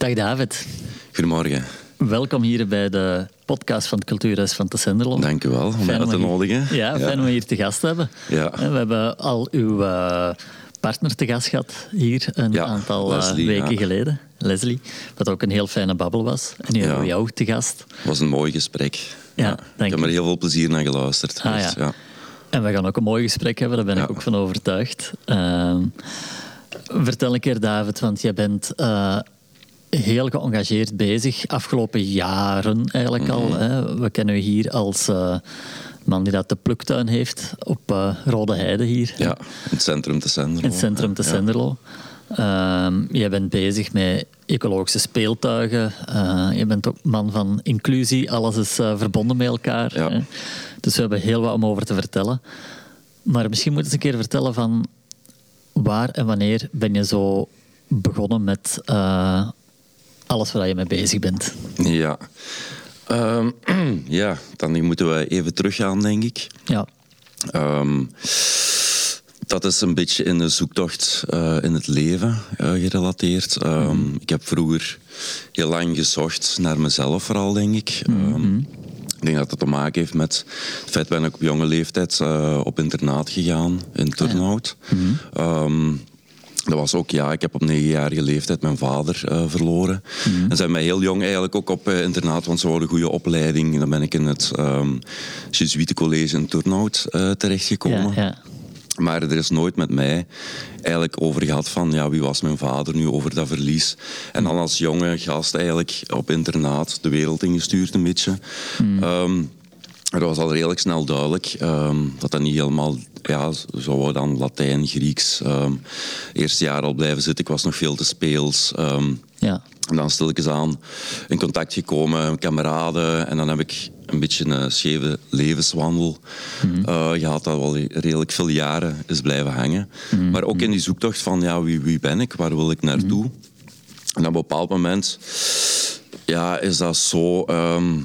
Dag David. Goedemorgen. Welkom hier bij de podcast van het Cultuurhuis van Tessenderlo. Dank u wel om mij uit te nodigen. Ja, fijn om je hier te gast te hebben. Ja. We hebben al uw uh, partner te gast gehad hier een Ja, aantal Leslie, weken ja. geleden. Leslie, wat ook een heel fijne babbel was. En nu Ja. hebben we jou te gast. Het was een mooi gesprek. Ja, ik heb er heel veel plezier naar geluisterd. Ah, ja. En we gaan ook een mooi gesprek hebben, daar ben ik Ja. ook van overtuigd. Ehm, vertel een keer, David, want jij bent eh, heel geëngageerd bezig, afgelopen jaren eigenlijk al. Mhm. Hè. We kennen u hier als eh, man die dat de pluktuin heeft op eh, Rode Heide hier. Ja, in het centrum te Senderlo. In het centrum te Ja. Senderlo. Ehm, jij bent bezig met ecologische speeltuigen. Eh, je bent ook man van inclusie. Alles is verbonden met elkaar. Ja. hè. Dus we hebben heel wat om over te vertellen. Maar misschien moet je eens een keer vertellen van waar en wanneer ben je zo begonnen met alles waar je mee bezig bent. Ja. Ehm, ja, dan moeten we even teruggaan, denk ik. Ja, Ehm, dat is een beetje in de zoektocht eh, in het leven eh, gerelateerd. Ehm, Ik heb vroeger heel lang gezocht naar mezelf, vooral, denk ik. Ehm, ik denk dat dat te maken heeft met het feit dat ik op jonge leeftijd eh, op internaat gegaan in Turnhout. Ehm, dat was ook, ja, ik heb op negenjarige leeftijd mijn vader eh, verloren. En zijn mij heel jong eigenlijk ook op eh, internaat, want ze hadden een goede opleiding. Dan ben ik in het um, Jesuitencollege in Turnhout eh, terechtgekomen. ja, ja. Maar er is nooit met mij eigenlijk over gehad van ja, wie was mijn vader nu over dat verlies. En dan als jonge gast eigenlijk op internaat de wereld ingestuurd een beetje. Ehm, er was al redelijk snel duidelijk ehm, dat dat niet helemaal, ja, zo dan Latijn, Grieks. ehm eerste jaar al blijven zitten, ik was nog veel te speels. ehm, ja. en dan stilletjes aan in contact gekomen, kameraden. En dan heb ik een beetje een scheve levenswandel eh, gehad dat wel redelijk veel jaren is blijven hangen. Maar ook in die zoektocht van ja, wie, wie ben ik, waar wil ik naartoe? En op een bepaald moment ja, is dat zo ehm,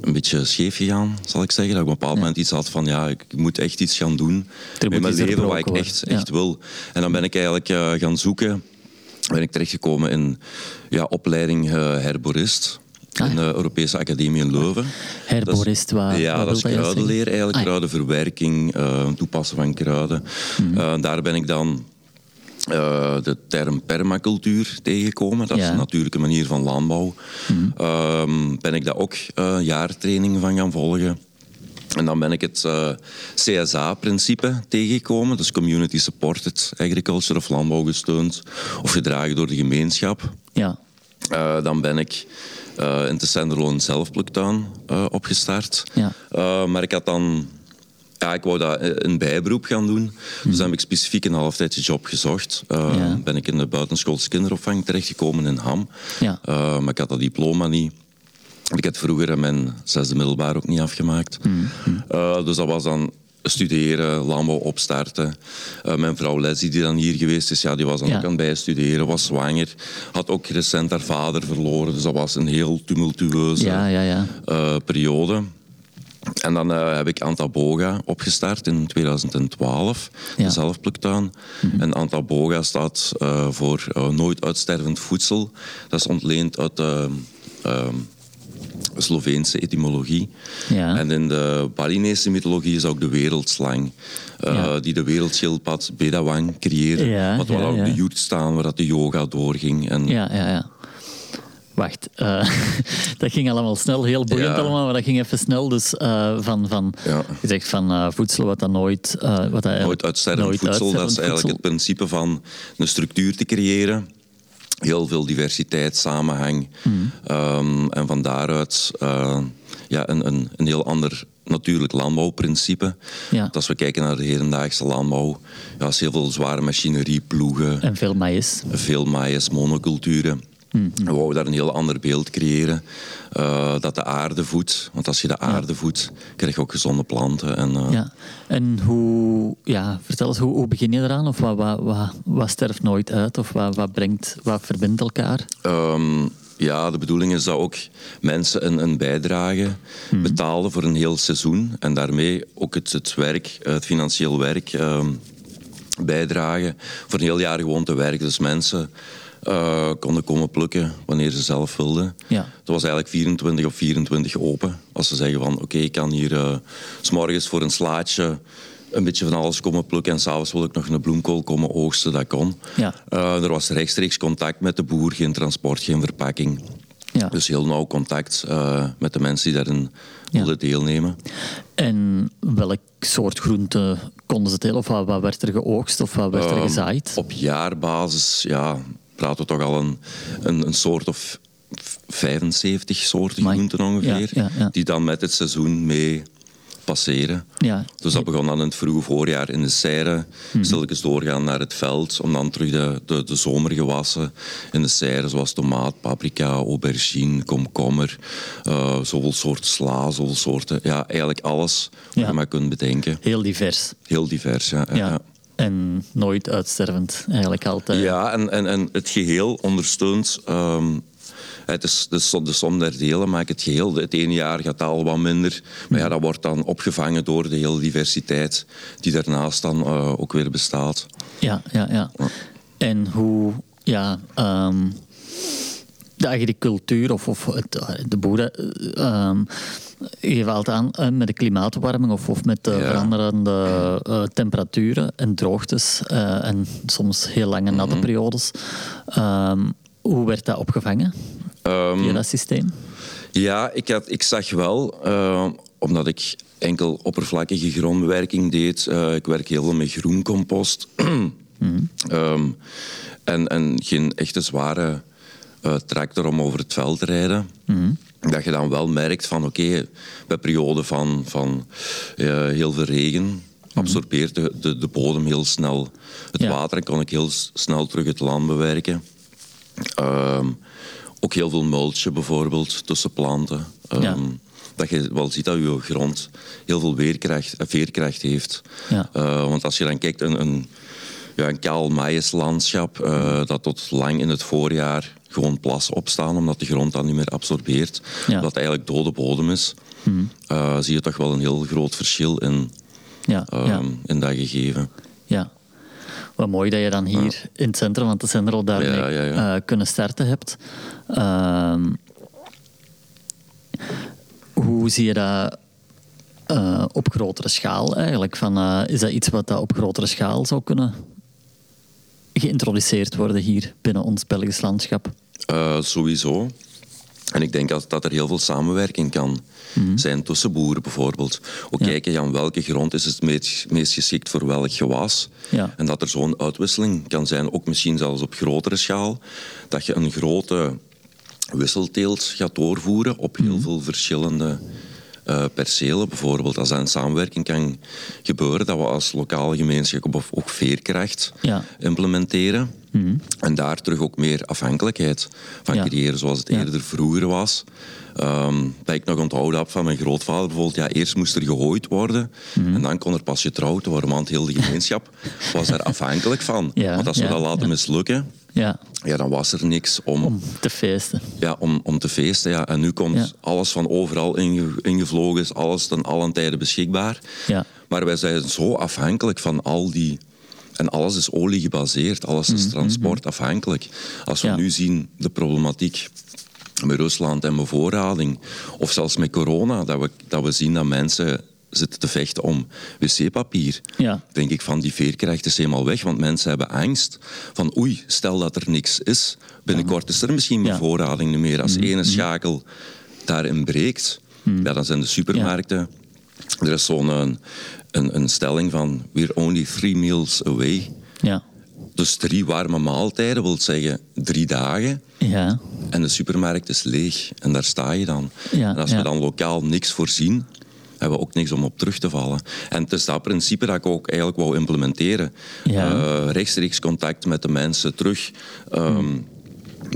een beetje scheef gegaan, zal ik zeggen. Dat ik op een bepaald moment iets had van ja, ik moet echt iets gaan doen Er met mijn leven wat ik echt, echt Ja. wil. En dan ben ik eigenlijk eh, gaan zoeken ben ik terechtgekomen in ja, opleiding eh, herborist. Ah. In de Europese Academie in Leuven. Herborist, wat- Ja, wat dat is kruidenleer eigenlijk. Ah. Kruidenverwerking, eh, toepassen van kruiden. Mhm. Daar ben ik dan eh, de term permacultuur tegengekomen. Dat is Ja. Mhm. een natuurlijke manier van landbouw. Ehm, ben ik daar ook eh jaartrainingen van gaan volgen. En dan ben ik het eh, CSA-principe tegengekomen. Dus Community Supported Agriculture of landbouw gesteund of gedragen door de gemeenschap. Ja, dan ben ik in de Senderlo een zelfpluktuin opgestart. Ja. Maar ik had dan... Ja, ik wou dat eh, een bijberoep gaan doen. Dus dan heb ik specifiek een halftijdje job gezocht. Eh, Ja. Ben ik in de buitenschoolse kinderopvang terechtgekomen in Ham. Ja. Eh, maar ik had dat diploma niet. Ik had vroeger mijn zesde middelbaar ook niet afgemaakt. Eh, dus dat was dan studeren, landbouw opstarten. Mijn vrouw Leslie, die dan hier geweest is, ja, die was dan Ja. ook aan het bijstuderen, was zwanger. Had ook recent haar vader verloren. Dus dat was een heel tumultueuze ja, ja. ja. eh, periode. En dan eh, heb ik Antaboga opgestart in 2012, Ja. Mhm. de zelfpluktuin. En Antaboga staat eh, voor eh, nooit uitstervend voedsel. Dat is ontleend uit de ehm, Sloveense etymologie. Ja. En in de Balinese mythologie is ook de wereldslang. Ja. Die de wereldschildpad Bedawang creëerde. Wat wel ook de joert staan, waar dat de yoga doorging. En Ja, ja, ja. Wacht, eh, dat ging allemaal snel, heel boeiend Ja. allemaal, maar dat ging even snel. Dus eh, van, van Ja. je zegt van eh, voedsel wat dan nooit... wat dat Nooit uitstervend voedsel, dat is eigenlijk het principe van een structuur te creëren. Heel veel diversiteit, samenhang. Hmm. Ehm, en van daaruit ja, een, een, een heel ander natuurlijk landbouwprincipe. Ja. Als we kijken naar de hedendaagse landbouw, ja, is heel veel zware machinerie, ploegen, En veel maïs. veel maïs, monoculturen. Hmm. We wouden daar een heel ander beeld creëren. eh, dat de aarde voedt. Want als je de aarde voedt, krijg je ook gezonde planten. En, eh, Ja. En hoe... Ja, vertel eens, hoe, hoe begin je eraan? Of wat, wat, wat, wat sterft nooit uit? Of wat, wat, brengt, wat verbindt elkaar? Ehm, ja, de bedoeling is dat ook mensen een, een bijdrage betalen voor een heel seizoen. En daarmee ook het, het werk, het financieel werk, ehm, bijdragen. Voor een heel jaar gewoon te werken. Dus mensen uh, konden komen plukken wanneer ze zelf wilden. Ja. Dat was eigenlijk 24 op 24 open. Als ze zeggen van oké, ik kan hier uh, s morgens voor een slaatje een beetje van alles komen plukken en s'avonds wil ik nog een bloemkool komen oogsten, dat kon. Ja. Uh, er was rechtstreeks contact met de boer, geen transport, geen verpakking. Ja. Dus heel nauw contact uh, met de mensen die daarin wilden ja. deelnemen. En welk soort groente konden ze telen? Of wat, wat werd er geoogst of wat werd er Um, gezaaid? op jaarbasis, ja, praten we toch al een, een, een soort of 75 soorten groenten ongeveer, Ja, ja, ja. die dan met het seizoen mee passeren. Ja. Dus dat begon dan in het vroege voorjaar in de serre, Mhm. stilletjes doorgaan naar het veld, om dan terug de, de, de zomergewassen in de serre, zoals tomaat, paprika, aubergine, komkommer, eh zoveel soorten sla, zoveel soorten, ja, eigenlijk alles wat je maar kunt bedenken. Heel divers. Heel divers, ja. En nooit uitstervend, eigenlijk altijd. Ja, en, en, en het geheel ondersteunt. ehm, het is de, som- de som der delen maakt het geheel. Het ene jaar gaat al wat minder. Maar ja, dat wordt dan opgevangen door de hele diversiteit die daarnaast dan eh, ook weer bestaat. Ja, ja, ja. En hoe, ja, ehm, de agricultuur of, of het, de boeren, eh, ehm, je haalt aan eh, met de klimaatopwarming of, of met de Ja. veranderende eh, temperaturen en droogtes eh, en soms heel lange natte Mhm. periodes. Ehm, hoe werd dat opgevangen Ehm, via dat systeem? Ja, ik, had, ik zag wel, omdat ik enkel oppervlakkige grondbewerking deed. ik werk heel veel met groencompost. Ehm, en, en geen echte zware tractor om over het veld te rijden. Dat je dan wel merkt van oké, bij perioden van, van eh, heel veel regen absorbeert de, de, de bodem heel snel het Ja. water en kon ik heel snel terug het land bewerken. Ehm, ook heel veel mulchen bijvoorbeeld tussen planten. Ehm, Ja. Dat je wel ziet dat je grond heel veel weerkracht, veerkracht heeft. Ja. Eh, want als je dan kijkt, een, een, ja, een kaal maïslandschap eh, dat tot lang in het voorjaar gewoon plas opstaan, omdat de grond dat niet meer absorbeert, Ja. Mhm. het eigenlijk dode bodem is, eh, zie je toch wel een heel groot verschil in, Ja, ehm, ja, in dat gegeven. ja. Wat mooi dat je dan hier in het centrum van het centrum daarmee eh, kunnen starten hebt. Ehm, hoe zie je dat eh, op grotere schaal eigenlijk? Van, is dat iets wat dat op grotere schaal zou kunnen geïntroduceerd worden hier binnen ons Belgisch landschap? Eh, sowieso. En ik denk dat, dat er heel veel samenwerking kan zijn tussen boeren bijvoorbeeld. Ook Ja. kijken aan welke grond is het meest, meest geschikt voor welk gewas. Ja. En dat er zo'n uitwisseling kan zijn, ook misschien zelfs op grotere schaal. Dat je een grote wisselteelt gaat doorvoeren op heel veel verschillende eh, percelen. Bijvoorbeeld als dat in samenwerking kan gebeuren, dat we als lokale gemeenschap of ook veerkracht Ja. implementeren. En daar terug ook meer afhankelijkheid van Ja. creëren, zoals het Ja. eerder vroeger was. Ehm, dat ik nog onthouden heb van mijn grootvader bijvoorbeeld. Ja, eerst moest er gehooid worden Mhm. en dan kon er pas getrouwd worden, want heel de gemeenschap was daar afhankelijk van. Want als we dat laten ja. mislukken, Ja, ja, dan was er niks om, om te feesten. ja, om, om te feesten. Ja. En nu komt Ja. alles van overal inge- ingevlogen, is alles ten allen tijden beschikbaar. Ja. Maar wij zijn zo afhankelijk van al die. En alles is olie gebaseerd, alles is Mhm, transportafhankelijk. Als we Ja. nu zien de problematiek met Rusland en bevoorrading, of zelfs met corona, dat we, dat we zien dat mensen zitten te vechten om wc-papier. Ja. Denk ik van die veerkracht is helemaal weg, want mensen hebben angst van oei, stel dat er niks is. Binnenkort is er misschien Ja. Mhm, bevoorrading niet meer. Als ene schakel daarin breekt, ja, dan zijn de supermarkten. Er is zo'n een, een, een stelling van we're only three meals away. Ja. Dus drie warme maaltijden wil zeggen drie dagen. Ja. En de supermarkt is leeg. En daar sta je dan. Ja, en als we dan lokaal niks voorzien, hebben we ook niks om op terug te vallen. En het is dat principe dat ik ook eigenlijk wou implementeren. Ja. Eh, rechtstreeks contact met de mensen terug. ehm,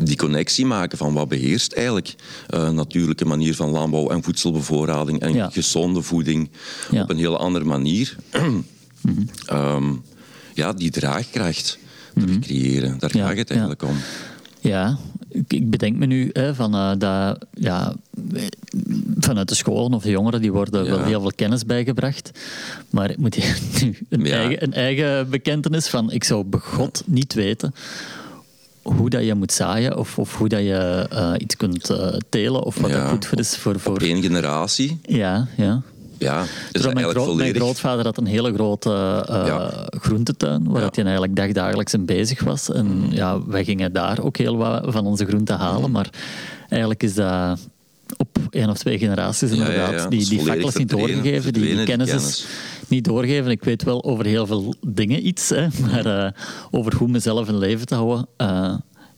Die connectie maken van wat beheerst eigenlijk eh natuurlijke manier van landbouw en voedselbevoorrading en Ja. gezonde voeding Ja. op een hele andere manier. Ehm, ja, die draagkracht terug creëren. Daar Ja, gaat het eigenlijk om. Ja, ik, bedenk me nu hè, van eh, dat, ja, vanuit de scholen of de jongeren, die worden wel heel veel kennis bijgebracht. Maar ik moet hier nu een, Ja. eigen, een eigen bekentenis van, ik zou begot niet weten hoe dat je moet zaaien of, of hoe dat je eh, iets kunt eh, telen of wat dat goed voor is voor... voor Op één generatie, ja, ja. Ja, Terwijl dat mijn, grootvader had een hele grote eh, Ja. groentetuin, waar Ja. hij eigenlijk dagdagelijks in bezig was. En ja, wij gingen daar ook heel wat van onze groenten halen, maar eigenlijk is dat op één of twee generaties inderdaad. ja. Die, die fakkels niet doorgegeven, die, die kennis is kennis. niet doorgegeven. Ik weet wel over heel veel dingen iets, hè, maar eh, over hoe mezelf in leven te houden, eh,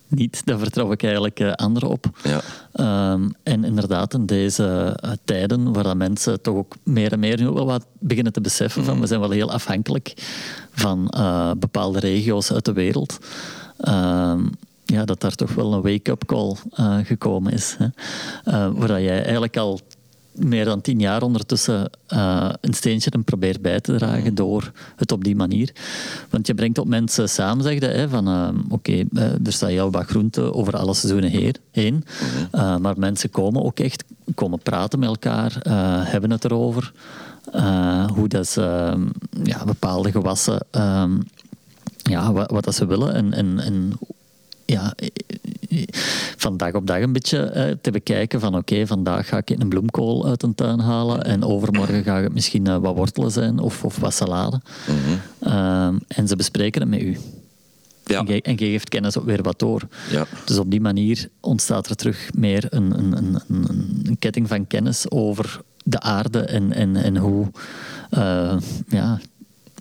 niet. Daar vertrouw ik eigenlijk eh, anderen op. Ja. Ehm, en inderdaad, in deze eh, tijden waar dat mensen toch ook meer en meer nu wel wat beginnen te beseffen van we zijn wel heel afhankelijk van eh, bepaalde regio's uit de wereld. Ehm, ja, dat daar toch wel een wake-up call gekomen is. Hè. Waar jij eigenlijk al meer dan tien jaar ondertussen eh, een steentje en probeert bij te dragen door het op die manier. Want je brengt op mensen samen, zeg je, hè, van eh, oké, eh, er staat heel wat groente over alle seizoenen heer- heen, Eh, maar mensen komen ook echt, komen praten met elkaar, hebben het erover, hoe dat ze eh, ja, bepaalde gewassen, eh, ja, wat, wat dat ze willen en, en, en ja, van dag op dag een beetje eh, te bekijken van oké, vandaag ga ik een bloemkool uit een tuin halen en overmorgen ga het misschien eh, wat wortelen zijn of, of wat salade. Ehm, en ze bespreken het met u. Ja. En, geeft kennis ook weer wat door. Ja. Dus op die manier ontstaat er terug meer een, een, een, een, een ketting van kennis over de aarde en, en, en hoe, eh, ja,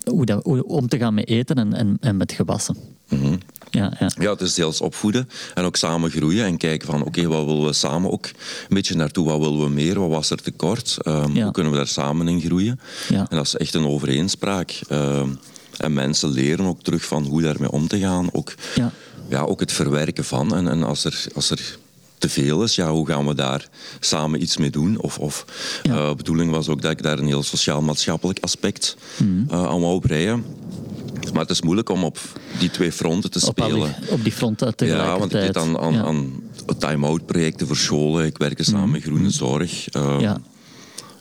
hoe, dat, hoe om te gaan met eten en, en, en met gewassen. Mhm. Ja, ja. Ja, het is deels opvoeden en ook samen groeien en kijken van oké, wat willen we samen ook een beetje naartoe, wat willen we meer, wat was er tekort, Ja. hoe kunnen we daar samen in groeien. Ja. En dat is echt een overeenspraak. Ehm, en mensen leren ook terug van hoe daarmee om te gaan, ook, Ja. ja, ook het verwerken van. En, en als, er, als er te veel is, ja, hoe gaan we daar samen iets mee doen? Of, of eh, de bedoeling was ook dat ik daar een heel sociaal-maatschappelijk aspect Mhm. eh, aan wou breien. Maar het is moeilijk om op die twee fronten te Op, spelen. op die fronten tegelijkertijd. Ja, want ik deed aan, aan, Ja. aan time-out projecten voor scholen. Ik werkte samen met Groene Zorg. eh, Ja.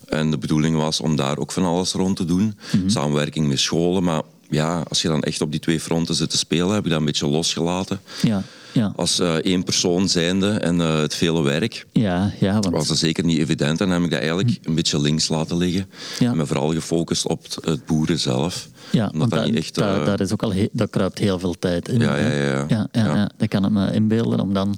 En de bedoeling was om daar ook van alles rond te doen. Mhm. Samenwerking met scholen. Maar ja, als je dan echt op die twee fronten zit te spelen, heb ik dat een beetje losgelaten. Ja, ja. Als eh, één persoon zijnde en eh, het vele werk ja, ja, want was dat zeker niet evident. En heb ik dat eigenlijk een beetje links laten liggen. Ja. En me vooral gefocust op het, het boeren zelf. Ja, want dat niet echt... daar, eh, daar is ook al he- dat kruipt heel veel tijd in. Ja, ja, ja, ja. ja. Dat kan ik me inbeelden. Om dan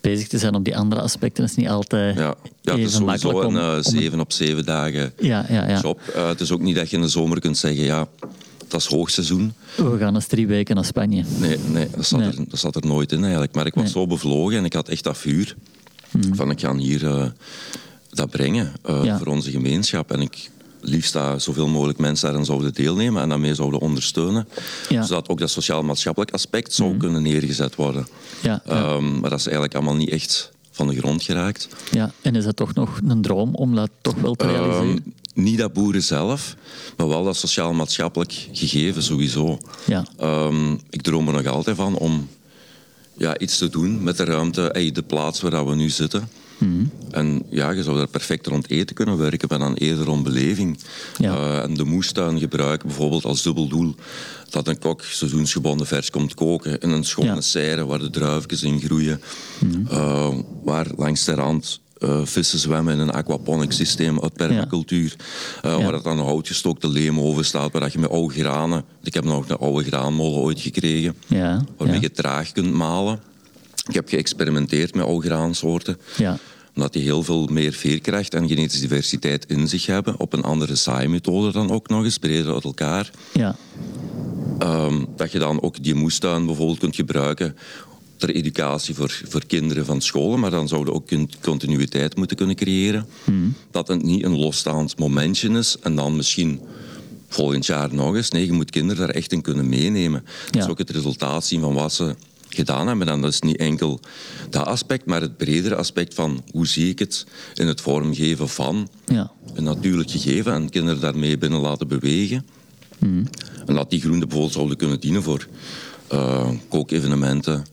bezig te zijn op die andere aspecten is niet altijd ja, ja, het even is sowieso een eh, om- zeven op zeven dagen ja, ja, ja. job. Het is ook niet dat je in de zomer kunt zeggen, ja, dat is hoogseizoen. We gaan eens drie weken naar Spanje. Nee, nee, dat, zat Nee. Er, dat zat er nooit in eigenlijk. Maar ik was Nee. zo bevlogen en ik had echt dat vuur. Van ik ga hier eh, dat brengen eh, Ja. voor onze gemeenschap. En ik liefst dat zoveel mogelijk mensen daarin zouden deelnemen en daarmee zouden ondersteunen. Ja. Zodat ook dat sociaal-maatschappelijk aspect zou kunnen neergezet worden. Ja. Ehm, maar dat is eigenlijk allemaal niet echt van de grond geraakt. ja. En is het toch nog een droom om dat toch wel te realiseren? Ehm, niet dat boeren zelf, maar wel dat sociaal-maatschappelijk gegeven sowieso. ja. Ehm, ik droom er nog altijd van om ja, iets te doen met de ruimte, de plaats waar we nu zitten. Mhm. En ja, je zou daar perfect rond eten kunnen werken, maar dan eerder om beleving. Ja. Eh, en de moestuin gebruiken bijvoorbeeld als dubbel doel. Dat een kok seizoensgebonden vers komt koken in een schone Ja. Mhm. serre waar de druifjes in groeien. Eh, waar langs de rand eh, vissen zwemmen in een aquaponic systeem uit permacultuur. Eh, Ja. Waar dat dan een houtgestookte leemoven staat, waar dat je met oude granen... Ik heb nog een oude graanmolen ooit gekregen, Ja, waarmee je traag kunt malen. Ik heb geëxperimenteerd met oude graansoorten Ja. omdat die heel veel meer veerkracht en genetische diversiteit in zich hebben. Op een andere zaaimethode dan ook nog eens, breder uit elkaar. Ja. Ehm, dat je dan ook die moestuin bijvoorbeeld kunt gebruiken ter educatie voor, voor kinderen van scholen. Maar dan zouden we ook continuïteit moeten kunnen creëren. Dat het niet een losstaand momentje is en dan misschien volgend jaar nog eens. Nee, je moet kinderen daar echt in kunnen meenemen. Dat is Ja. ook het resultaat zien van wat ze gedaan hebben. En dat is niet enkel dat aspect, maar het bredere aspect van hoe zie ik het in het vormgeven van Ja. een natuurlijk gegeven en kinderen daarmee binnen laten bewegen. En dat die groenten bijvoorbeeld zouden kunnen dienen voor eh, kookevenementen,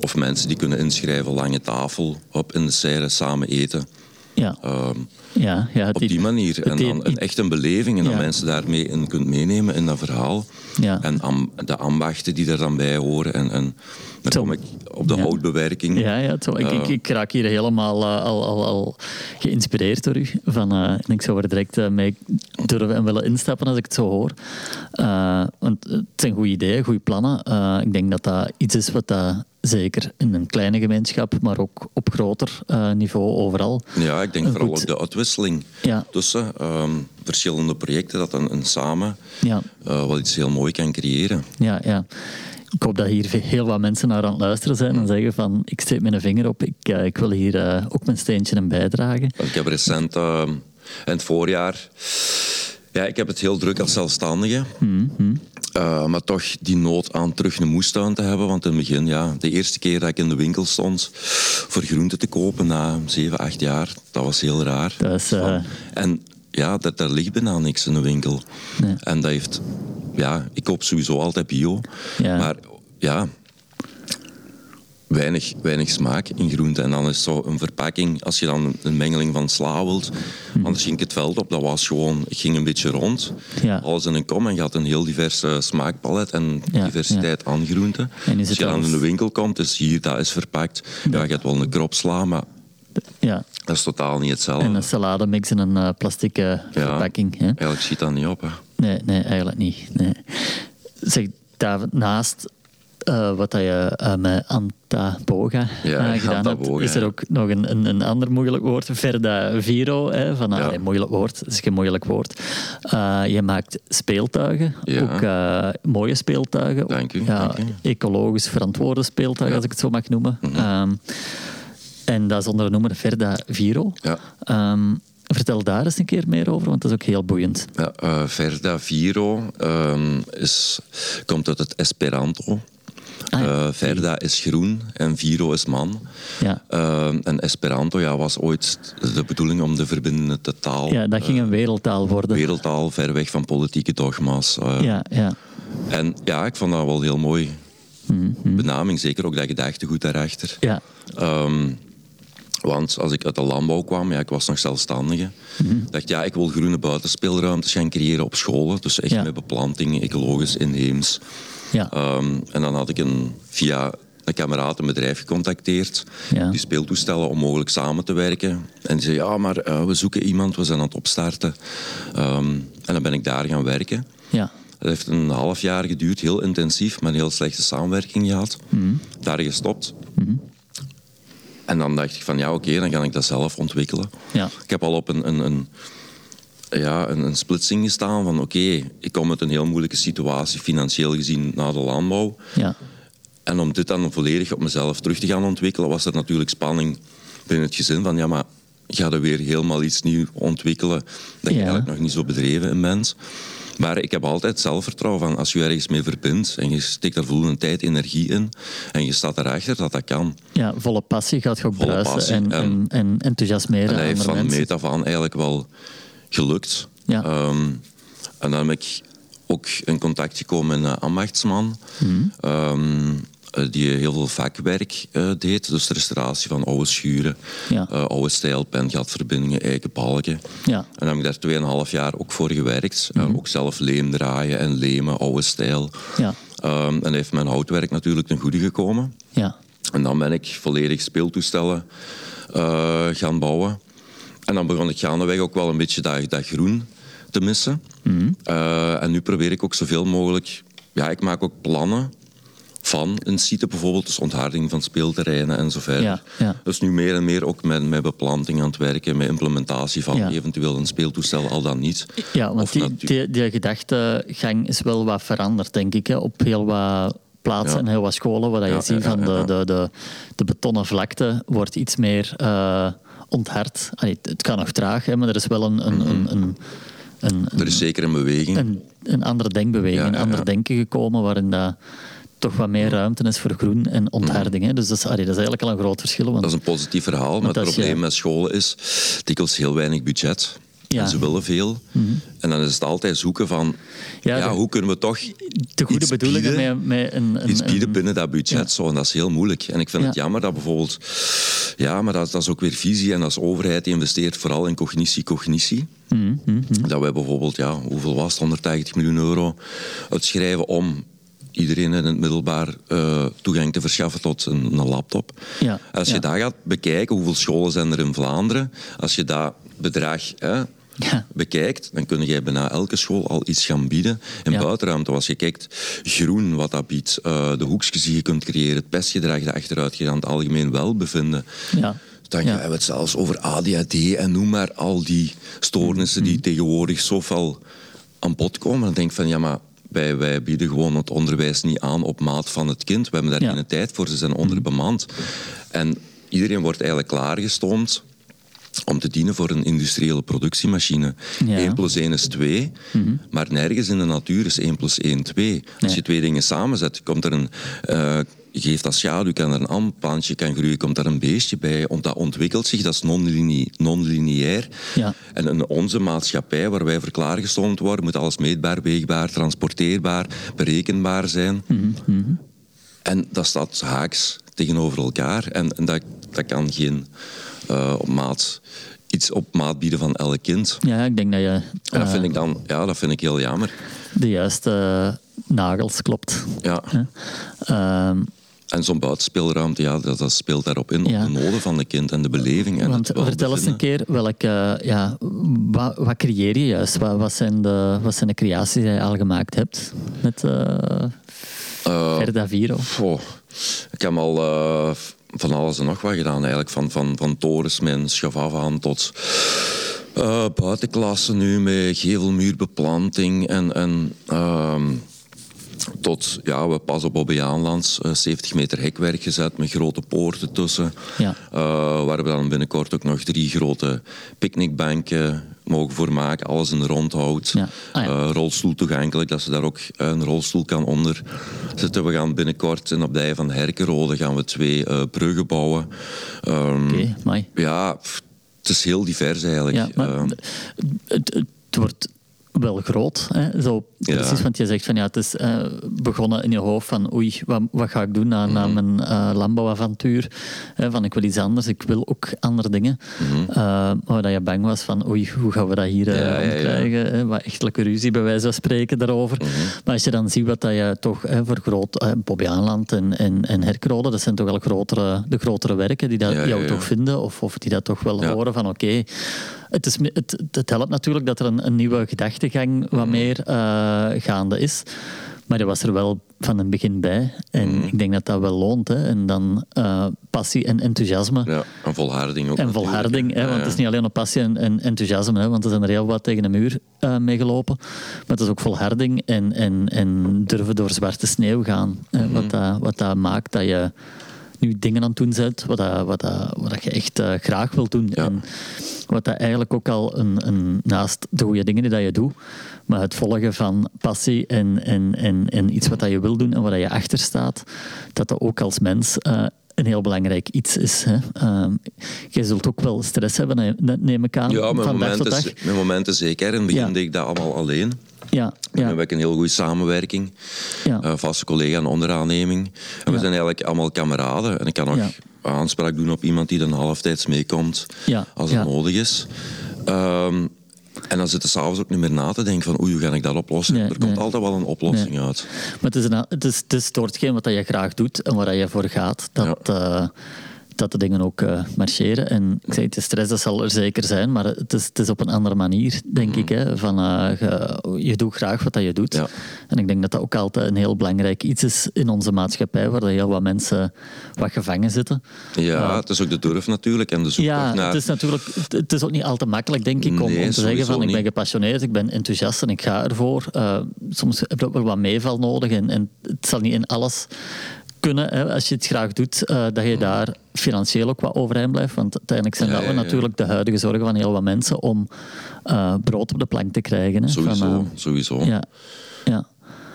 of mensen die kunnen inschrijven, lange tafel op in de serre, samen eten. Ja. Ehm, ja, ja, op die manier. het En dan echt een beleving en dat Ja. mensen daarmee in kunt meenemen in dat verhaal. Ja. En am- de ambachten die er dan bij horen. En, en dan kom ik op de houtbewerking. Ja, ja. Ik, ik, ik raak hier helemaal eh, al, al, al geïnspireerd door u. Van, eh, en ik zou er direct eh, mee durven en willen instappen als ik het zo hoor. Eh, want het zijn goede ideeën, goede plannen. Eh, ik denk dat dat iets is wat dat zeker in een kleine gemeenschap, maar ook op groter eh, niveau overal. Ja, ik denk Een vooral ook de uitwisseling Ja. tussen ehm, verschillende projecten, dat dan een samen Ja. eh, wel iets heel mooi kan creëren. Ja, ja. Ik hoop dat hier heel wat mensen naar aan het luisteren zijn en zeggen van ik steek mijn vinger op, ik, eh, ik wil hier eh, ook mijn steentje in bijdragen. Ik heb recent ehm, in het voorjaar. Ja, ik heb het heel druk als zelfstandige. Eh, maar toch die nood aan terug een moestuin te hebben. Want in het begin, ja, de eerste keer dat ik in de winkel stond voor groenten te kopen na 7, 8 jaar, dat was heel raar. Dat is, eh, En ja, dat, daar ligt bijna niks in de winkel. Nee. En dat heeft, ja, ik koop sowieso altijd bio. Ja. Maar ja, weinig, weinig smaak in groente. En dan is zo een verpakking, als je dan een mengeling van sla wilt. Anders ging ik het veld op, dat was gewoon, ik ging een beetje rond. Ja. Alles in een kom en je had een heel diverse smaakpalet en Ja, diversiteit aan groenten. Als je dan in de winkel komt, is hier, dat is verpakt. Ja, je hebt wel een krop sla, maar ja. dat is totaal niet hetzelfde. En een salade in een eh plastic eh, verpakking. Hè? Eigenlijk schiet dat niet op. Hè. Nee, nee, eigenlijk niet. Nee. Zeg, David, naast eh, wat dat je eh, met Antaboga Ja, gedaan Antaboga, hebt, is er ook nog een, een, een ander moeilijk woord, Verda Viro. Hè, van, Ja. moeilijk woord, het is geen moeilijk woord. Eh, je maakt speeltuigen, ook mooie speeltuigen. Dank u, Ja, dank u. Ecologisch verantwoorde speeltuigen. Mhm. als ik het zo mag noemen. Ehm, en dat is onder de noemer Verda Viro. Ja. Ehm, vertel daar eens een keer meer over, want dat is ook heel boeiend. Ja, Verda Viro ehm, is, komt uit het Esperanto. Ah, ja. Eh, Verda is groen en Viro is man. Ja. Ehm, en Esperanto ja, was ooit de bedoeling om de verbindende taal, Ja, dat ging een wereldtaal worden. wereldtaal, ver weg van politieke dogma's. eh. Ja, ja. En ja, ik vond dat wel heel mooi. Mhm. Benaming, zeker ook dat gedachtegoed daarachter. Ja, Ehm, want als ik uit de landbouw kwam, ja, ik was nog zelfstandige, Mhm. dacht ja, ik wil groene buitenspeelruimtes gaan creëren op scholen. Dus echt Ja. met beplanting, ecologisch, inheems. Ja. Ehm, en dan had ik een, via een kameraad een bedrijf gecontacteerd, Ja. die speeltoestellen om mogelijk samen te werken. En die zei, ja, maar eh, we zoeken iemand, we zijn aan het opstarten. Ehm, en dan ben ik daar gaan werken. ja. Het heeft een half jaar geduurd, heel intensief, maar een heel slechte samenwerking gehad. Mhm. Daar gestopt. En dan dacht ik van ja, oké, dan ga ik dat zelf ontwikkelen. Ja. Ik heb al op een, een, een, ja, een, een splitsing gestaan van oké, ik kom uit een heel moeilijke situatie, financieel gezien, na de landbouw. ja. En om dit dan volledig op mezelf terug te gaan ontwikkelen, was er natuurlijk spanning binnen het gezin van ja, maar ga er weer helemaal iets nieuws ontwikkelen dat je Ja. eigenlijk nog niet zo bedreven in bent. Maar ik heb altijd zelfvertrouwen van als je ergens mee verbindt en je steekt daar voldoende tijd, energie in en je staat erachter dat dat kan. ja, volle passie gaat je ook bruisen en, en- en, en enthousiasmeren En dat heeft van meet af aan eigenlijk wel gelukt. Ja. Ehm, en dan ben ik ook in contact gekomen met een ambachtsman. Mhm. ehm, eh, die heel veel vakwerk eh, deed. Dus de restauratie van oude schuren, Ja. eh, oude stijlpen, gatverbindingen, eikenbalken. Ja. En dan heb ik daar 2,5 jaar ook voor gewerkt. En ook zelf leem draaien en lemen, oude stijl. Ja. Ehm, en heeft mijn houtwerk natuurlijk ten goede gekomen. Ja. En dan ben ik volledig speeltoestellen gaan bouwen. En dan begon ik gaandeweg ook wel een beetje dat, dat groen te missen. Eh, en nu probeer ik ook zoveel mogelijk... Ja, ik maak ook plannen van een site bijvoorbeeld, dus ontharding van speelterreinen en zo verder. Ja, ja. Dus nu meer en meer ook met, met beplanting aan het werken, met implementatie van Ja. eventueel een speeltoestel, al dan niet. Ja, want die, die, die gedachtegang is wel wat veranderd, denk ik. Hè, op heel wat plaatsen en heel wat scholen, waar je ziet van de, de, de, de betonnen vlakte wordt iets meer eh, onthard. Allee, het kan nog traag, hè, maar er is wel een, een, een, een, een, Er is zeker een beweging. een, een andere denkbeweging, Ja, ja, een ander denken gekomen, waarin dat toch wat meer ruimte is voor groen en ontharding. Hè. Dus dat is, allee, dat is eigenlijk al een groot verschil. Want, Dat is een positief verhaal, maar het probleem met scholen is dikwijls heel weinig budget. Ja. En ze willen veel. En dan is het altijd zoeken van, Ja, ja, de- hoe kunnen we toch De goede iets bedoelingen bieden, met, met een, een, iets bieden een- binnen dat budget. Ja. Zo, en dat is heel moeilijk. En ik vind het jammer dat bijvoorbeeld... Ja, maar dat, dat is ook weer visie. En als overheid investeert vooral in cognitie, cognitie. Mhm, Dat wij bijvoorbeeld, ja, hoeveel was het? 180 miljoen euro uitschrijven om iedereen in het middelbaar eh, toegang te verschaffen tot een, een laptop. Ja, als je ja. daar gaat bekijken, hoeveel scholen zijn er in Vlaanderen? Als je dat bedrag hè, Ja. bekijkt, dan kun je bijna elke school al iets gaan bieden. In Ja. buitenruimte, als je kijkt, groen wat dat biedt, eh, de hoekjes die je kunt creëren, het pestgedrag dat achteruit gaat aan het algemeen welbevinden. Ja. Dan hebben we het zelfs over ADHD en noem maar al die stoornissen die tegenwoordig zoveel aan bod komen. Dan denk ik van ja, maar wij, wij bieden gewoon het onderwijs niet aan op maat van het kind. We hebben daar Ja. Geen tijd voor, ze zijn onderbemand. En iedereen wordt eigenlijk klaargestoomd om te dienen voor een industriële productiemachine. Ja. Mm-hmm. 1 plus 1 is 2, maar nergens in de natuur is 1 plus 1 2. Als Nee. je twee dingen samenzet, komt er een... eh, geeft dat schaduw, kan er een amplantje kan groeien, komt daar een beestje bij. Want dat ontwikkelt zich, dat is non-line- non-lineair. Ja. En in onze maatschappij, waar wij voor klaargestoomd worden, moet alles meetbaar, weegbaar, transporteerbaar, berekenbaar zijn. En dat staat haaks tegenover elkaar. En, en dat, dat kan geen eh, op maat, iets op maat bieden van elk kind. ja, ik denk dat je En dat eh, vind ik dan, ja, dat vind ik heel jammer. de juiste eh, nagels klopt. Ja. Ehm, En zo'n buitenspeelruimte, ja, dat, dat speelt daarop in, Ja. op de noden van de kind en de beleving. En want het vertel eens een keer, welke, ja, wat, wat creëer je juist? Wat, wat, zijn de, wat zijn de creaties die je al gemaakt hebt met eh Eh, Verda Viro? Ik heb al eh, van alles en nog wat gedaan eigenlijk. Van, van, van torens met een schafaf aan tot eh buitenklassen nu met gevelmuurbeplanting en, en ehm, tot, ja, we pas op Bobbejaanlands, eh 70 meter hekwerk gezet met grote poorten tussen. Ja. Eh, waar we dan binnenkort ook nog drie grote picknickbanken mogen voor maken. Alles in rondhout. Ja. Ah, ja. Eh, rolstoel toegankelijk, dat ze daar ook een rolstoel kan onder zitten. We gaan binnenkort in op de van Herkenrode gaan we twee eh, bruggen bouwen. Ehm, Oké, mooi. Ja, pff, het is heel divers eigenlijk. Ja, maar Ehm, het, het, het wordt wel groot. Hè? Zo, Ja. Precies, want je zegt van ja, het is eh, begonnen in je hoofd van oei, wat, wat ga ik doen na, na Mhm. mijn eh, landbouwavontuur? Hè, van ik wil iets anders, ik wil ook andere dingen. Eh, maar dat je bang was van oei, hoe gaan we dat hier eh Mhm. Ja, ja, ja. omkrijgen? Hè? Wat echtelijke ruzie bij wijze van spreken daarover. Mhm. Maar als je dan ziet wat dat je toch hè, voor groot, uh, Bobby Aanland en, en, en Herkrode, dat zijn toch wel grotere, de grotere werken die dat jou toch vinden of, of die dat toch wel horen van oké, het, is, het, het helpt natuurlijk dat er een, een nieuwe gedachtegang wat meer eh, gaande is. Maar je was er wel van het begin bij. En ik denk dat dat wel loont. Hè. En dan eh, passie en enthousiasme. ja, en volharding ook En volharding, hè, Ja, want het is niet alleen op passie en, en enthousiasme, hè, want er zijn er heel wat tegen de muur eh meegelopen. Maar het is ook volharding en, en, en durven door zwarte sneeuw gaan. Hè, Mhm. wat, dat, wat dat maakt dat je nu dingen aan het doen bent, wat, dat, wat, dat, wat dat je echt eh, graag wilt doen. Ja. En wat dat eigenlijk ook al een, een, naast de goede dingen die dat je doet, maar het volgen van passie en, en, en, en iets wat dat je wil doen en waar dat je achter staat, dat dat ook als mens eh, een heel belangrijk iets is. Hè. Je zult ook wel stress hebben, ne- ne- neem ik aan, Ja, mijn van dag tot momenten, dag. mijn momenten zeker. In het begin Ja. deed ik dat allemaal alleen. Ja, Nu ja, heb ik een heel goede samenwerking. ja. eh, vaste collega en onderaanneming. En we zijn eigenlijk allemaal kameraden. En ik kan nog aanspraak doen op iemand die dan halftijds meekomt als het nodig is. Ehm, en dan zitten s'avonds ook niet meer na te denken van oei, hoe ga ik dat oplossen? Nee, er komt nee. altijd wel een oplossing Nee. uit. Maar het is, een, het is, het is hetgeen wat je graag doet en waar je voor gaat, dat, eh, dat de dingen ook eh, marcheren. En ik zei, de stress dat zal er zeker zijn, maar het is, het is op een andere manier, denk ik. Hè, van, eh, je, je doet graag wat dat je doet. Ja. En ik denk dat dat ook altijd een heel belangrijk iets is in onze maatschappij, waar heel wat mensen wat gevangen zitten. Ja, het is ook de durf natuurlijk en de zoektocht Ja, naar... het is natuurlijk het- is ook niet altijd makkelijk, denk ik, om, Nee, om te zeggen van ik ben gepassioneerd, ik ben enthousiast en ik ga ervoor. Eh, soms heb je ook wel wat meeval nodig en, en het zal niet in alles kunnen, hè, als je het graag doet, eh, dat je daar financieel ook wat overeind blijft. Want uiteindelijk zijn Ja, dat ja, natuurlijk de huidige zorgen van heel wat mensen om eh, brood op de plank te krijgen. Hè, Sowieso, Van, sowieso. eh, ja, ja.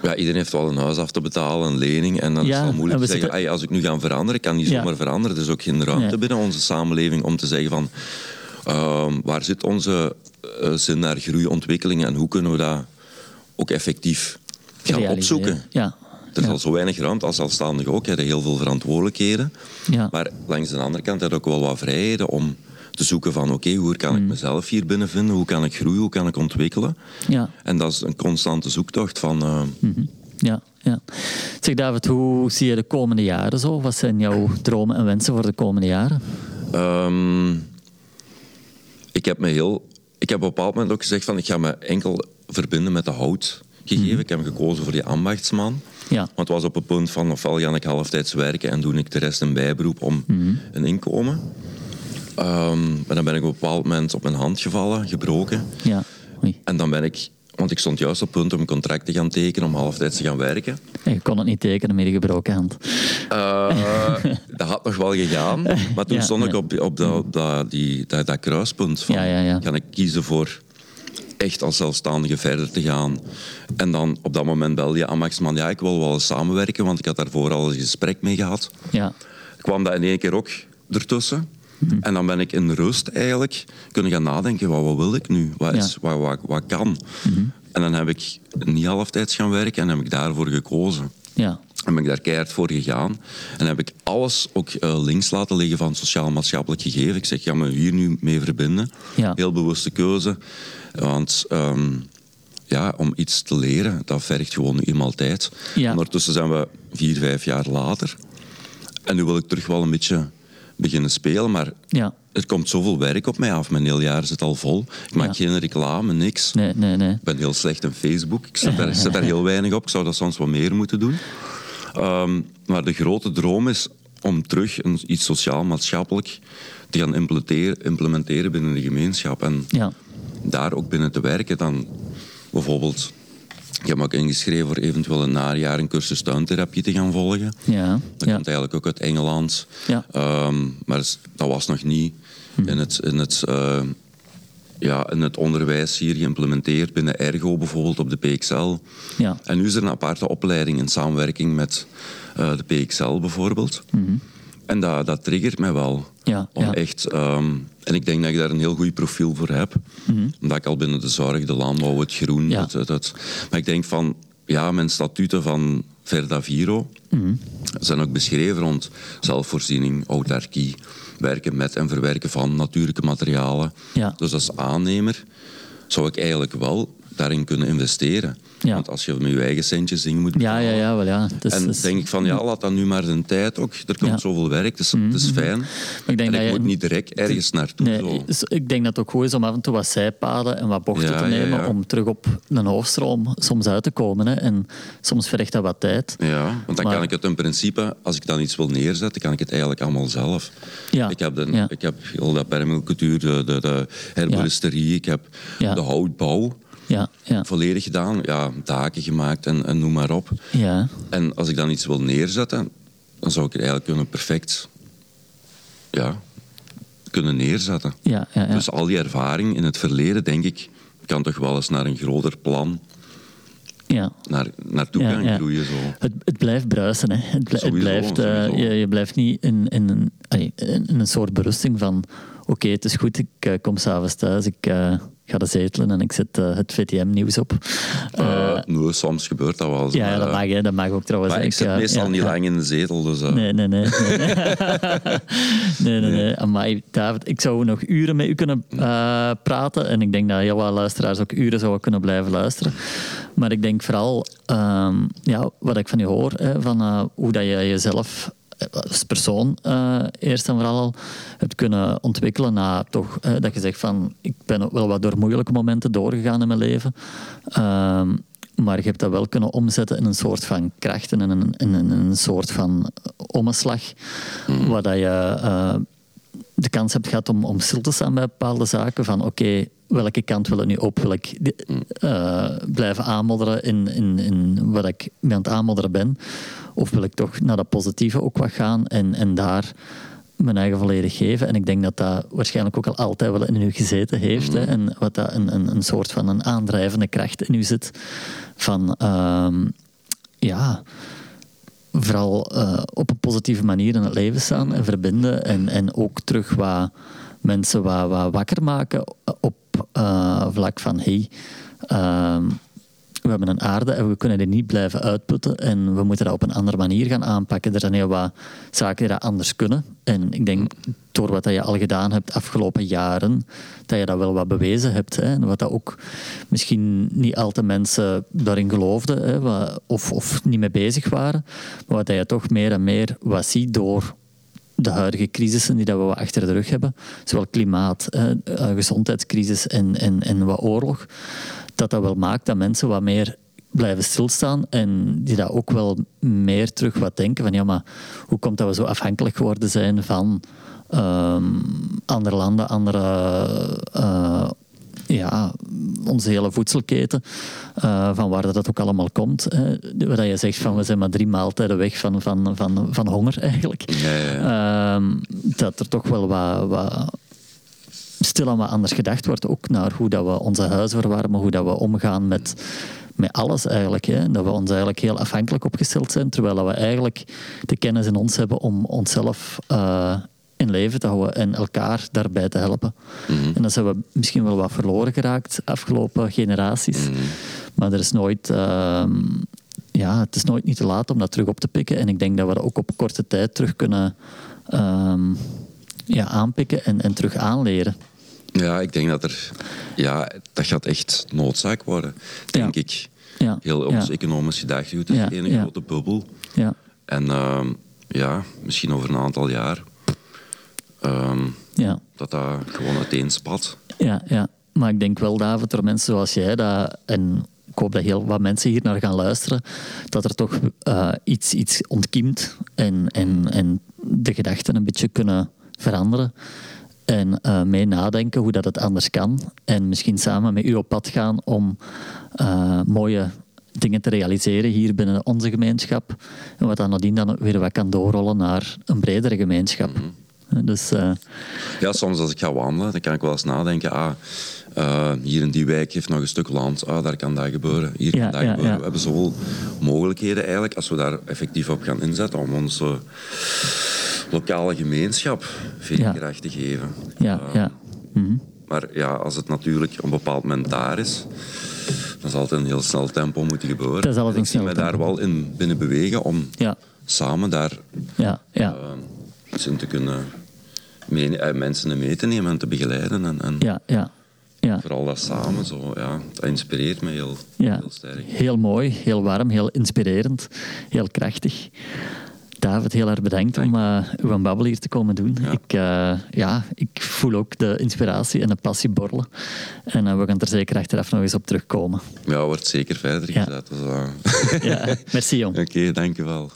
Ja, iedereen heeft wel een huis af te betalen, een lening. En dan Ja, is het wel moeilijk te zeggen, zitten- "Ai, als ik nu ga veranderen, kan niet Ja. zomaar veranderen. Er is ook geen ruimte Nee. binnen onze samenleving om te zeggen van... ehm, waar zit onze eh, zin naar groei, ontwikkeling en hoe kunnen we dat ook effectief gaan Realiseren. opzoeken. Ja. Er is al zo weinig ruimte als zelfstandige ook. Je hebt heel veel verantwoordelijkheden. Ja. Maar langs de andere kant heb je ook wel wat vrijheden om te zoeken van oké, hoe kan Mm. ik mezelf hier binnen vinden? Hoe kan ik groeien? Hoe kan ik ontwikkelen? Ja. En dat is een constante zoektocht van... eh, Mhm. Ja, ja. Zeg David, hoe zie je de komende jaren zo? Wat zijn jouw dromen en wensen voor de komende jaren? Ehm, ik heb me heel... Ik heb op een bepaald moment ook gezegd van ik ga me enkel verbinden met de houtgegeven. Ik heb gekozen voor die ambachtsman. Ja. Want het was op het punt van ofwel ga ik halftijds werken en doe ik de rest een bijberoep om een inkomen. Ehm, maar dan ben ik op een bepaald moment op mijn hand gevallen, gebroken. Ja. Oei. En dan ben ik, want ik stond juist op het punt om een contract te gaan tekenen om halftijds te gaan werken. En je kon het niet tekenen met je gebroken hand. Eh, dat had nog wel gegaan, maar toen Ja, stond ik op, op, dat, op dat, die, dat, dat kruispunt van, Ja, ja, ja. ga ik kiezen voor echt als zelfstandige verder te gaan. En dan op dat moment belde je ambachtsman, ja, ik wil wel eens samenwerken, want ik had daarvoor al een gesprek mee gehad. Ja. kwam dat in één keer ook ertussen. Mhm. En dan ben ik in rust eigenlijk kunnen gaan nadenken, wat, wat wil ik nu? Wat, is, Ja. wat, wat, wat kan? Mhm. En dan heb ik niet halftijds gaan werken en heb ik daarvoor gekozen. Ja. En ben ik daar keihard voor gegaan. En heb ik alles ook eh, links laten liggen van sociaal-maatschappelijk gegeven. Ik zeg, ik ga me hier nu mee verbinden. Ja. Heel bewuste keuze. Want ehm, ja, om iets te leren, dat vergt gewoon nu eenmaal tijd. Ja. Ondertussen zijn we vier, vijf jaar later. En nu wil ik terug wel een beetje beginnen spelen. Maar Ja. er komt zoveel werk op mij af. Mijn hele jaar zit al vol. Ik maak Ja. geen reclame, niks. Nee, nee, nee. Ik ben heel slecht in Facebook. Ik zet daar, zet daar heel weinig op. Ik zou dat soms wat meer moeten doen. Ehm, maar de grote droom is om terug een, iets sociaal-maatschappelijk te gaan implementeren, implementeren binnen de gemeenschap. En Ja. Daar ook binnen te werken. Dan bijvoorbeeld, ik heb me ook ingeschreven voor eventueel een najaar een cursus tuintherapie te gaan volgen. Ja. Dat Ja. komt eigenlijk ook uit Engeland. Ja. Ehm, maar dat was nog niet in het, in het, eh, ja, in het onderwijs hier geïmplementeerd. Binnen Ergo bijvoorbeeld op de PXL. Ja. En nu is er een aparte opleiding in samenwerking met eh, de PXL bijvoorbeeld. En dat, dat triggert mij wel. Mhm. Ja, Om ja. echt, ehm, en ik denk dat ik daar een heel goed profiel voor heb. Omdat ik al binnen de zorg, de landbouw, het groen... Mhm. Ja. Het, het, het- maar ik denk van, ja, mijn statuten van Verdaviro Mhm. zijn ook beschreven rond zelfvoorziening, autarkie, werken met en verwerken van natuurlijke materialen. Ja. Dus als aannemer zou ik eigenlijk wel daarin kunnen investeren. Ja. Want als je met je eigen centjes dingen moet Ja, ja, betalen, ja, wel ja. Dus, en dus- denk ik van, ja, laat dat nu maar de tijd ook. Er komt Ja. zoveel werk, het is, het is fijn. ik denk en dat ik je- moet niet direct ergens naartoe. Nee, zo. dus ik denk dat het ook goed is om af en toe wat zijpaden en wat bochten Ja, te ja, nemen ja. om terug op een hoofdstroom soms uit te komen. Hè. En soms vergt dat wat tijd. Ja, want dan Maar- kan ik het in principe, als ik dan iets wil neerzetten, kan ik het eigenlijk allemaal zelf. Ja, Ik heb, de, ja. ik heb heel dat permacultuur, de, de, de herboristerie, ik heb Ja. de houtbouw Ja, ja, volledig gedaan. Ja, daken gemaakt en, en noem maar op. ja, En als ik dan iets wil neerzetten, dan zou ik het eigenlijk kunnen perfect ja, kunnen neerzetten. ja, ja, ja. Dus al die ervaring in het verleden, denk ik, kan toch wel eens naar een groter plan ja. naar, naartoe Ja, gaan ja. groeien. Zo. Het, het blijft bruisen. Hè. Het, bl- het Sowieso, blijft, eh, je, je blijft niet in, in, een, in een soort berusting van... Oké, het is goed, ik eh, kom s'avonds thuis, ik eh, ga de zetelen en ik zet eh, het VTM-nieuws op. Nee, soms gebeurt dat wel eens. ja, maar, dat mag, hè, dat mag ook trouwens. Maar ik zit meestal ja, niet lang in de zetel, dus... Nee, nee, nee. Nee, nee, nee. nee. Amai, David, ik zou nog uren met u kunnen praten. En ik denk dat heel wat luisteraars ook uren zouden kunnen blijven luisteren. Maar ik denk vooral, ehm, ja, wat ik van u hoor, hè, van hoe dat je jezelf als persoon eh, eerst en vooral al hebt kunnen ontwikkelen na toch, eh, dat je zegt van, ik ben ook wel wat door moeilijke momenten doorgegaan in mijn leven. Ehm, maar je hebt dat wel kunnen omzetten in een soort van kracht en een, in een, in een soort van omslag. Waar dat je eh, de kans hebt gehad om, om stil te staan bij bepaalde zaken. Van oké, welke kant wil ik nu op? Wil ik eh, blijven aanmodderen in, in, in wat ik mee aan het aanmodderen ben? Of wil ik toch naar dat positieve ook wat gaan en, en daar mijn eigen volledig geven? En ik denk dat dat waarschijnlijk ook al altijd wel in u gezeten heeft. Hè? En wat dat een, een, een soort van een aandrijvende kracht in u zit. Van ehm, ja vooral eh, op een positieve manier in het leven staan en verbinden. En, en ook terug wat mensen wat, wat wakker maken op eh, vlak van hey, ehm, we hebben een aarde en we kunnen die niet blijven uitputten en we moeten dat op een andere manier gaan aanpakken. Er zijn heel wat zaken die dat anders kunnen. En ik denk, door wat je al gedaan hebt afgelopen jaren, dat je dat wel wat bewezen hebt. Hè. En wat dat ook misschien niet altijd mensen daarin geloofden hè, of, of niet mee bezig waren, maar wat je toch meer en meer wat ziet door de huidige crisissen die dat we achter de rug hebben, zowel klimaat, eh, gezondheidscrisis en, en, en wat oorlog, dat dat wel maakt dat mensen wat meer blijven stilstaan en die dat ook wel meer terug wat denken van ja, maar hoe komt dat we zo afhankelijk geworden zijn van ehm, andere landen, andere uh, ja, onze hele voedselketen, uh, van waar dat ook allemaal komt. Hè. Waar je zegt van we zijn maar drie maaltijden weg van, van, van, van honger eigenlijk. Ja, ja. Uh, dat er toch wel wat, wat stilaan wat anders gedacht wordt. Ook naar hoe dat we onze huizen verwarmen, hoe dat we omgaan met, met alles eigenlijk. Hè. Dat we ons eigenlijk heel afhankelijk opgesteld zijn, terwijl we eigenlijk de kennis in ons hebben om onszelf uh, in leven te houden en elkaar daarbij te helpen. Mhm. En dat zijn we misschien wel wat verloren geraakt afgelopen generaties. Mhm. Maar er is nooit... Uh, ja, het is nooit niet te laat om dat terug op te pikken. En ik denk dat we dat ook op korte tijd terug kunnen uh, ja, aanpikken en, en terug aanleren. Ja, ik denk dat er... Ja, dat gaat echt noodzaak worden, denk ik. Ja. Heel ons economisch gedachtegoed is ja. een grote bubbel. Ja. En uh, ja, misschien over een aantal jaar... Uh, ja. dat dat gewoon uiteenspat. Ja, ja, maar ik denk wel, David, er mensen zoals jij... Dat, en ik hoop dat heel wat mensen hier naar gaan luisteren, dat er toch uh, iets, iets ontkiemt en, en, en de gedachten een beetje kunnen veranderen. En uh, mee nadenken hoe dat het anders kan. En misschien samen met u op pad gaan om uh, mooie dingen te realiseren hier binnen onze gemeenschap. En wat dan nadien dan weer wat kan doorrollen naar een bredere gemeenschap. Mm -hmm. Dus, uh... ja, soms als ik ga wandelen, dan kan ik wel eens nadenken. Ah, uh, hier in die wijk heeft nog een stuk land. Ah, daar kan dat gebeuren. Hier kan dat gebeuren. We hebben zoveel mogelijkheden eigenlijk, als we daar effectief op gaan inzetten om onze lokale gemeenschap veel kracht te geven. Ja, uh, ja. Mhm. Maar ja, als het natuurlijk op een bepaald moment daar is, dan zal het een heel snel tempo moeten gebeuren. Dat zal ik zie mij daar wel in binnen bewegen om ja. samen daar ja, ja. Uh, iets in te kunnen mee, uh, mensen mee te nemen en te begeleiden. En, en ja, ja. Ja. Vooral dat samen, zo, ja, dat inspireert me heel, heel sterk. Heel mooi, heel warm, heel inspirerend, heel krachtig. David, heel erg bedankt om uh, uw babbel hier te komen doen. Ik, uh, ja, ik voel ook de inspiratie en de passie borrelen. En uh, we gaan er zeker achteraf nog eens op terugkomen. Ja, wordt zeker verder gezet. Ja, dus, ja merci jong. Oké, okay, dankjewel.